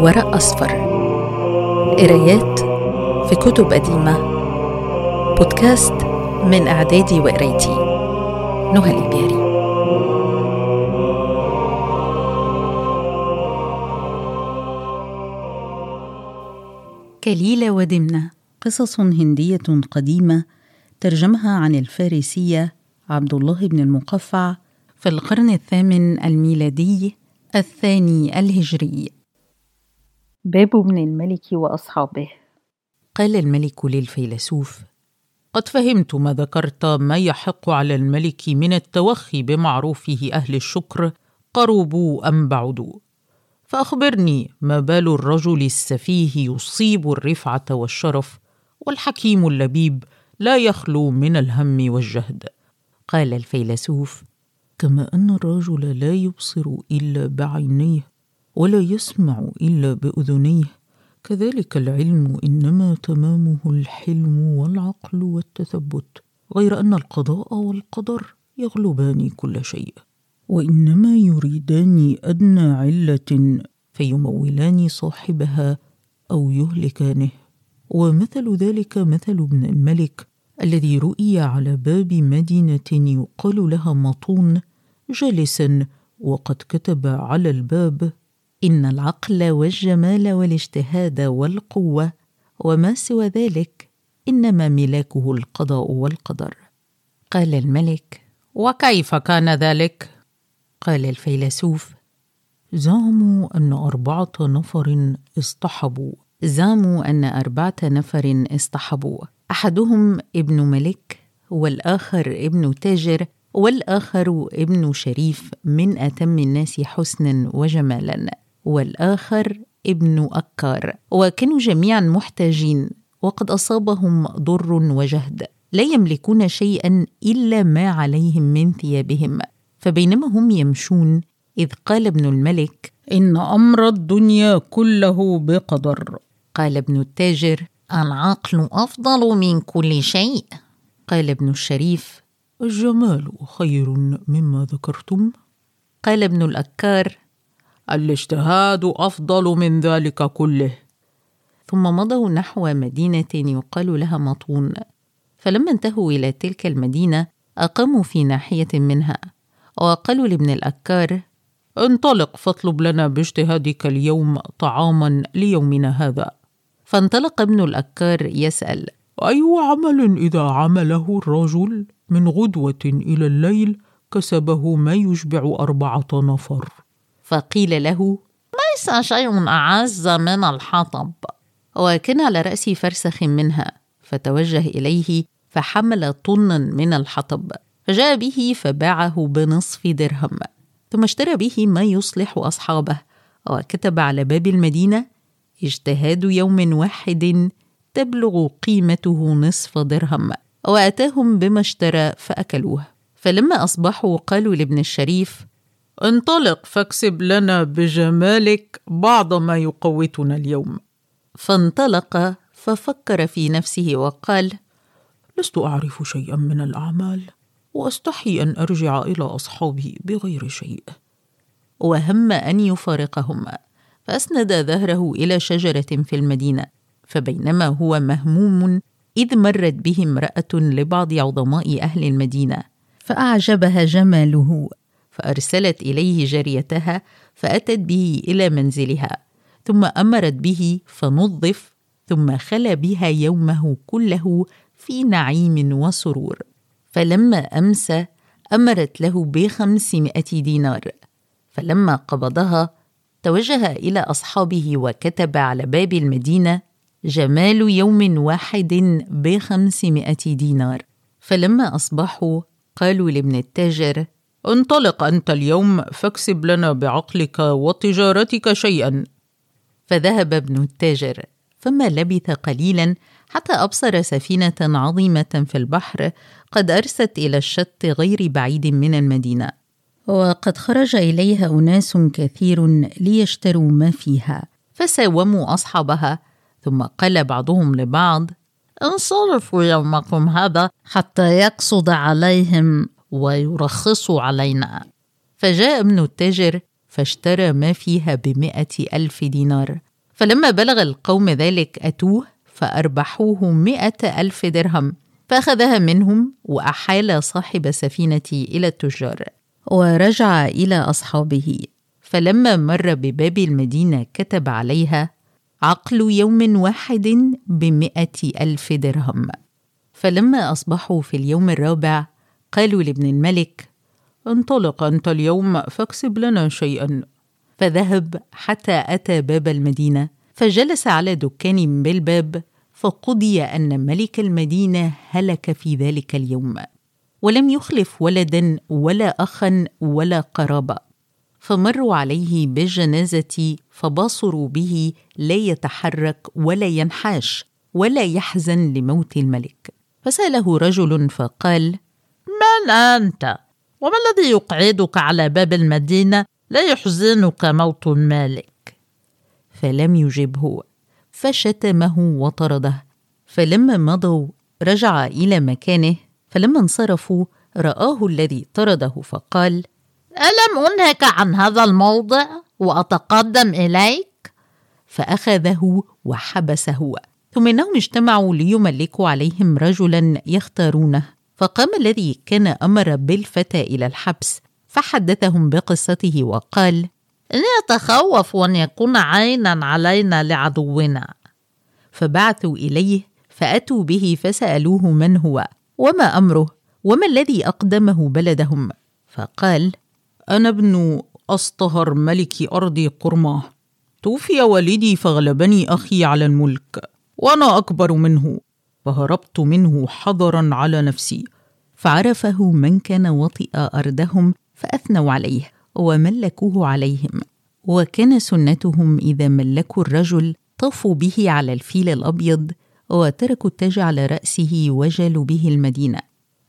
ورق أصفر. قرايات في كتب قديمة. بودكاست من إعدادي وقرايتي. نهى الإبياري كليلة ودمنة. قصص هندية قديمة ترجمها عن الفارسية عبد الله بن المقفع في القرن الثامن الميلادي الثاني الهجري. باب ابن الملك وأصحابه. قال الملك للفيلسوف قد فهمت ما ذكرت ما يحق على الملك من التوخي بمعروفه أهل الشكر قربوا أم بعدوا فأخبرني ما بال الرجل السفيه يصيب الرفعة والشرف والحكيم اللبيب لا يخلو من الهم والجهد. قال الفيلسوف كما أن الرجل لا يبصر إلا بعينيه ولا يسمع إلا بأذنيه. كذلك العلم إنما تمامه الحلم والعقل والتثبت غير أن القضاء والقدر يغلبان كل شيء. وإنما يريدان أدنى علة فيمولان صاحبها أو يهلكانه. ومثل ذلك مثل ابن الملك الذي رؤي على باب مدينة يقال لها مطون جالسا وقد كتب على الباب إن العقل والجمال والاجتهاد والقوة وما سوى ذلك إنما ملاكه القضاء والقدر. قال الملك وكيف كان ذلك؟ قال الفيلسوف زعموا أن أربعة نفر اصطحبوا. زعموا أن أربعة نفر اصطحبوا. أحدهم ابن ملك والآخر ابن تاجر والآخر ابن شريف من أتم الناس حسنا وجمالا. والآخر ابن أكار. وكانوا جميعا محتاجين وقد أصابهم ضر وجهد. لا يملكون شيئا إلا ما عليهم من ثيابهم. فبينما هم يمشون إذ قال ابن الملك إن أمر الدنيا كله بقدر. قال ابن التاجر العقل أفضل من كل شيء. قال ابن الشريف الجمال خير مما ذكرتم. قال ابن الأكار الاجتهاد أفضل من ذلك كله. ثم مضوا نحو مدينه يقال لها مطون فلما انتهوا إلى تلك المدينة أقاموا في ناحية منها وقالوا لابن الأكار انطلق فاطلب لنا باجتهادك اليوم طعاما ليومنا هذا. فانطلق ابن الأكار يسأل أي عمل إذا عمله الرجل؟ من غدوة إلى الليل كسبه ما يشبع أربعة نفر. فقيل له ليس شيء أعز من الحطب. وكان على رأس فرسخ منها فتوجه إليه فحمل طنا من الحطب فجاء به فباعه بنصف درهم ثم اشترى به ما يصلح أصحابه وكتب على باب المدينة اجتهاد يوم واحد تبلغ قيمته نصف درهم. وأتاهم بما اشترى فأكلوه فلما أصبحوا قالوا لابن الشريف انطلق فاكسب لنا بجمالك بعض ما يقوتنا اليوم. فانطلق ففكر في نفسه وقال لست أعرف شيئا من الأعمال وأستحي أن أرجع إلى أصحابي بغير شيء. وهم أن يفارقهم فأسند ظهره إلى شجرة في المدينة فبينما هو مهموم إذ مرت به امرأة لبعض عظماء أهل المدينة فأعجبها جماله فأرسلت إليه جاريتها فأتت به إلى منزلها ثم أمرت به فنظف ثم خلا بها يومه كله في نعيم وسرور. فلما امسى أمرت له بخمسمائة دينار. فلما قبضها توجه إلى أصحابه وكتب على باب المدينة جمال يوم واحد بخمسمائة دينار. فلما أصبحوا قالوا لابن التاجر انطلق أنت اليوم فاكسب لنا بعقلك وتجارتك شيئا. فذهب ابن التاجر فما لبث قليلا حتى أبصر سفينة عظيمة في البحر قد أرست إلى الشط غير بعيد من المدينة. وقد خرج إليها أناس كثير ليشتروا ما فيها فساوموا أصحابها ثم قال بعضهم لبعض انصرفوا يومكم هذا حتى يقصد عليهم. ويرخصوا علينا. فجاء ابن التاجر فاشترى ما فيها بمائة ألف دينار. فلما بلغ القوم ذلك أتوه فأربحوه مئة ألف درهم. فأخذها منهم وأحال صاحب السفينة إلى التجار ورجع إلى أصحابه. فلما مر بباب المدينة كتب عليها عقل يوم واحد بمئة ألف درهم. فلما أصبحوا في اليوم الرابع قالوا لابن الملك انطلق أنت اليوم فاكسب لنا شيئا. فذهب حتى أتى باب المدينة فجلس على دكان بالباب فقضي أن ملك المدينة هلك في ذلك اليوم. ولم يخلف ولدا ولا أخا ولا قرابة. فمروا عليه بالجنازة فبصروا به لا يتحرك ولا ينحاش ولا يحزن لموت الملك. فسأله رجل فقال من أنت؟ وما الذي يقعدك على باب المدينة لا يحزنك موت المالك؟ فلم يجبه فشتمه وطرده. فلما مضوا رجع إلى مكانه فلما انصرفوا رآه الذي طرده فقال ألم أنهك عن هذا الموضع وأتقدم إليك؟ فأخذه وحبسه ثم إنهم اجتمعوا ليملكوا عليهم رجلا يختارونه. فقام الذي كان أمر بالفتى إلى الحبس فحدثهم بقصته وقال اني اتخوف أن يكون عينا علينا لعدونا. فبعثوا إليه فأتوا به فسألوه من هو وما أمره وما الذي أقدمه بلدهم. فقال أنا ابن اصطهر ملك أرض قرماه توفي والدي فغلبني أخي على الملك وأنا أكبر منه. فهربت منه حذرا على نفسي فعرفه من كان وطئ ارضهم فأثنوا عليه وملكوه عليهم وكان سنتهم إذا ملكوا الرجل طافوا به على الفيل الأبيض وتركوا التاج على رأسه وجلوا به المدينة.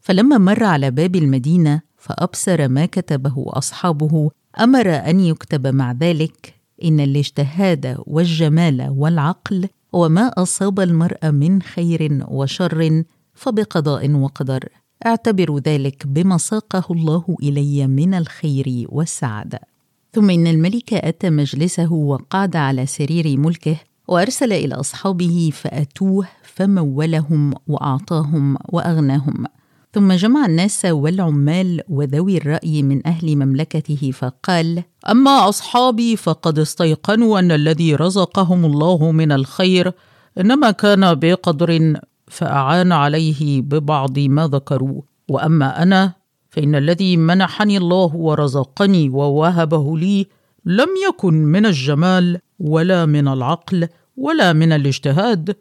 فلما مر على باب المدينة فأبصر ما كتبه أصحابه أمر أن يكتب مع ذلك إن الاجتهاد والجمال والعقل وما أصاب المرء من خير وشر فبقضاء وقدر. اعتبروا ذلك بما ساقه الله إلي من الخير والسعادة. ثم إن الملك أتى مجلسه وقعد على سرير ملكه وأرسل إلى أصحابه فأتوه فمولهم وأعطاهم وأغناهم. ثم جمع الناس والعمال وذوي الرأي من أهل مملكته فقال أما أصحابي فقد استيقنوا أن الذي رزقهم الله من الخير إنما كان بقدر فأعان عليه ببعض ما ذكروا. وأما أنا فإن الذي منحني الله ورزقني ووهبه لي لم يكن من الجمال ولا من العقل ولا من الاجتهاد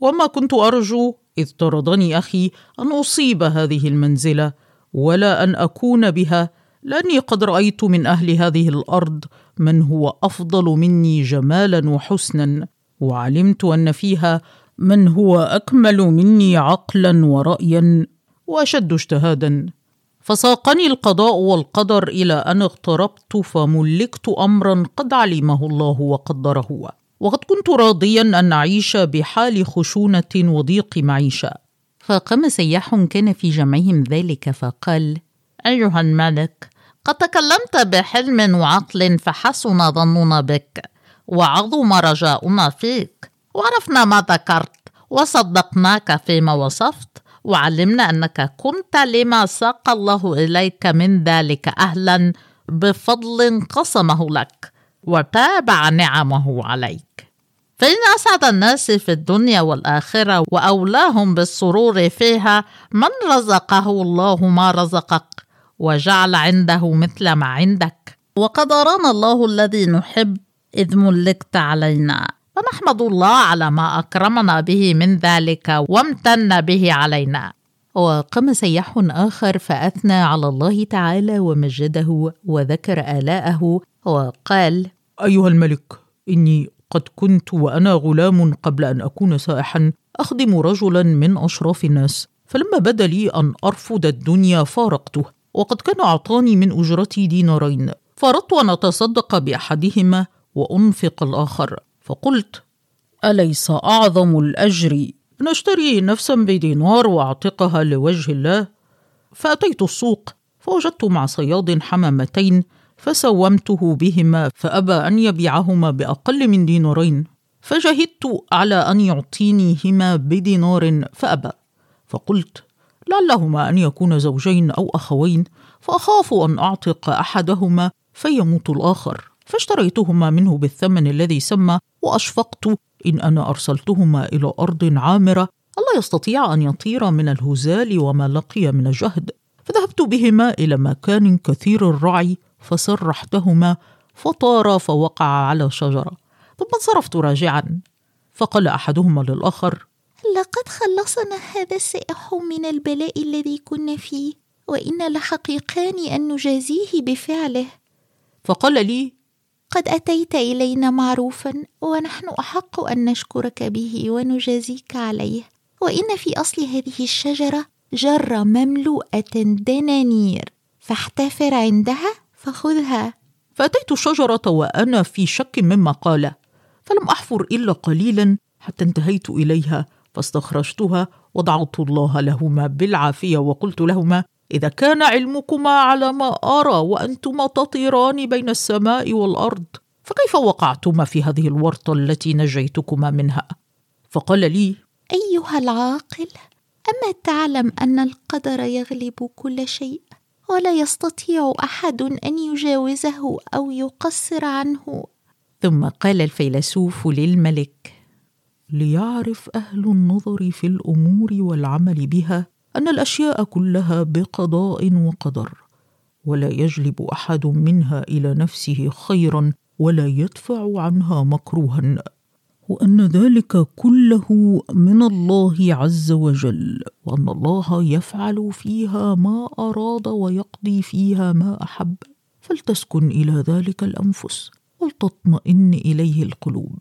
وما كنت أرجو إذ طردني أخي أن أصيب هذه المنزلة ولا أن أكون بها لأني قد رأيت من أهل هذه الأرض من هو أفضل مني جمالا وحسنا وعلمت أن فيها من هو أكمل مني عقلا ورايا وأشد اجتهادا. فساقني القضاء والقدر إلى أن اغتربت فملكت امرا قد علمه الله وقدره. وقد كنت راضيا أن أعيش بحال خشونة وضيق معيشة. فقام سياح كان في جمعهم ذلك فقال أيها الملك قد تكلمت بحلم وعقل فحسن ظننا بك وعظم رجاؤنا فيك وعرفنا ما ذكرت وصدقناك فيما وصفت وعلمنا أنك كنت لما ساق الله إليك من ذلك أهلا بفضل قسمه لك. وتابع نعمه عليك. فإن أسعد الناس في الدنيا والآخرة وأولاهم بالسرور فيها من رزقه الله ما رزقك وجعل عنده مثل ما عندك. وقد أرانا الله الذي نحب إذ ملكت علينا. فنحمد الله على ما أكرمنا به من ذلك وامتن به علينا. وقام سياح آخر فأثنى على الله تعالى ومجده وذكر آلاءه. وقال أيها الملك إني قد كنت وأنا غلام قبل أن أكون سائحا أخدم رجلا من أشراف الناس فلما بدا لي أن أرفض الدنيا فارقته وقد كان أعطاني من أجرتي دينارين فأردت أن أتصدق بأحدهما وأنفق الآخر فقلت أليس أعظم الأجر؟ أن أشتري نفسا بدينار وأعتقها لوجه الله فأتيت السوق فوجدت مع صياد حمامتين فسومته بهما فأبى أن يبيعهما بأقل من دينارين. فجهدت على أن يعطينيهما بدينار فأبى. فقلت لعلهما أن يكون زوجين أو أخوين فأخاف أن أعتق أحدهما فيموت الآخر. فاشتريتهما منه بالثمن الذي سمى وأشفقت إن أنا أرسلتهما إلى أرض عامرة. ألا يستطيع أن يطير من الهزال وما لقي من الجهد. فذهبت بهما إلى مكان كثير الرعي فسرحتهما فطارا فوقع على شجرة. ثم انصرفت راجعا. فقال أحدهما للآخر لقد خلصنا هذا السائح من البلاء الذي كنا فيه وإن لحقيقان أن نجازيه بفعله. فقال لي قد أتيت إلينا معروفا ونحن أحق أن نشكرك به ونجازيك عليه. وإن في أصل هذه الشجرة جرة مملوءة دنانير فاحتفر عندها فخذها فأتيت الشجرة وأنا في شك مما قال فلم أحفر إلا قليلا حتى انتهيت إليها فاستخرجتها ودعوت الله لهما بالعافية وقلت لهما إذا كان علمكما على ما أرى وأنتما تطيران بين السماء والأرض فكيف وقعتما في هذه الورطة التي نجيتكما منها؟ فقال لي أيها العاقل أما تعلم أن القدر يغلب كل شيء ولا يستطيع أحد أن يجاوزه أو يقصر عنه. ثم قال الفيلسوف للملك ليعرف أهل النظر في الأمور والعمل بها أن الأشياء كلها بقضاء وقدر ولا يجلب أحد منها إلى نفسه خيرا ولا يدفع عنها مكروها. وأن ذلك كله من الله عز وجل وأن الله يفعل فيها ما أراد ويقضي فيها ما أحب. فلتسكن إلى ذلك الأنفس ولتطمئن إليه القلوب.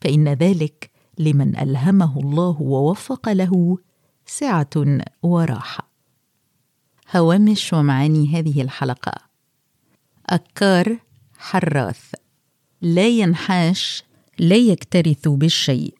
فإن ذلك لمن ألهمه الله ووفق له سعة وراحة. هوامش ومعاني هذه الحلقة. أكار حراث. لا ينحاش لا يكترث بالشيء.